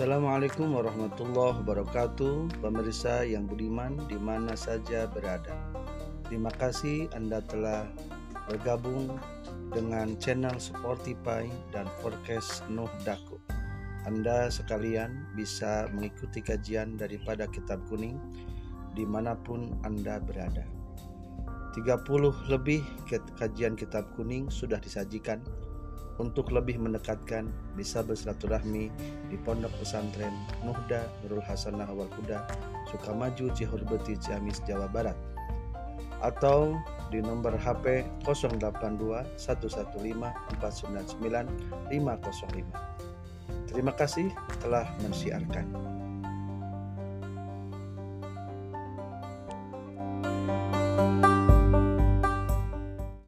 Assalamualaikum warahmatullahi wabarakatuh Pemirsa yang budiman di mana saja berada. Terima kasih Anda telah bergabung dengan channel Spotify dan Forecast Nuh Daku. Anda sekalian bisa mengikuti kajian daripada kitab kuning di mana pun Anda berada. 30 lebih kajian kitab kuning sudah disajikan untuk lebih mendekatkan bisa bersilaturahmi di Pondok Pesantren Nuhda Nurul Hasanah Awal Kuda Sukamaju Cihurbeti Ciamis Jawa Barat atau di nomor HP 082 115 499 505. Terima kasih telah mensiarkan.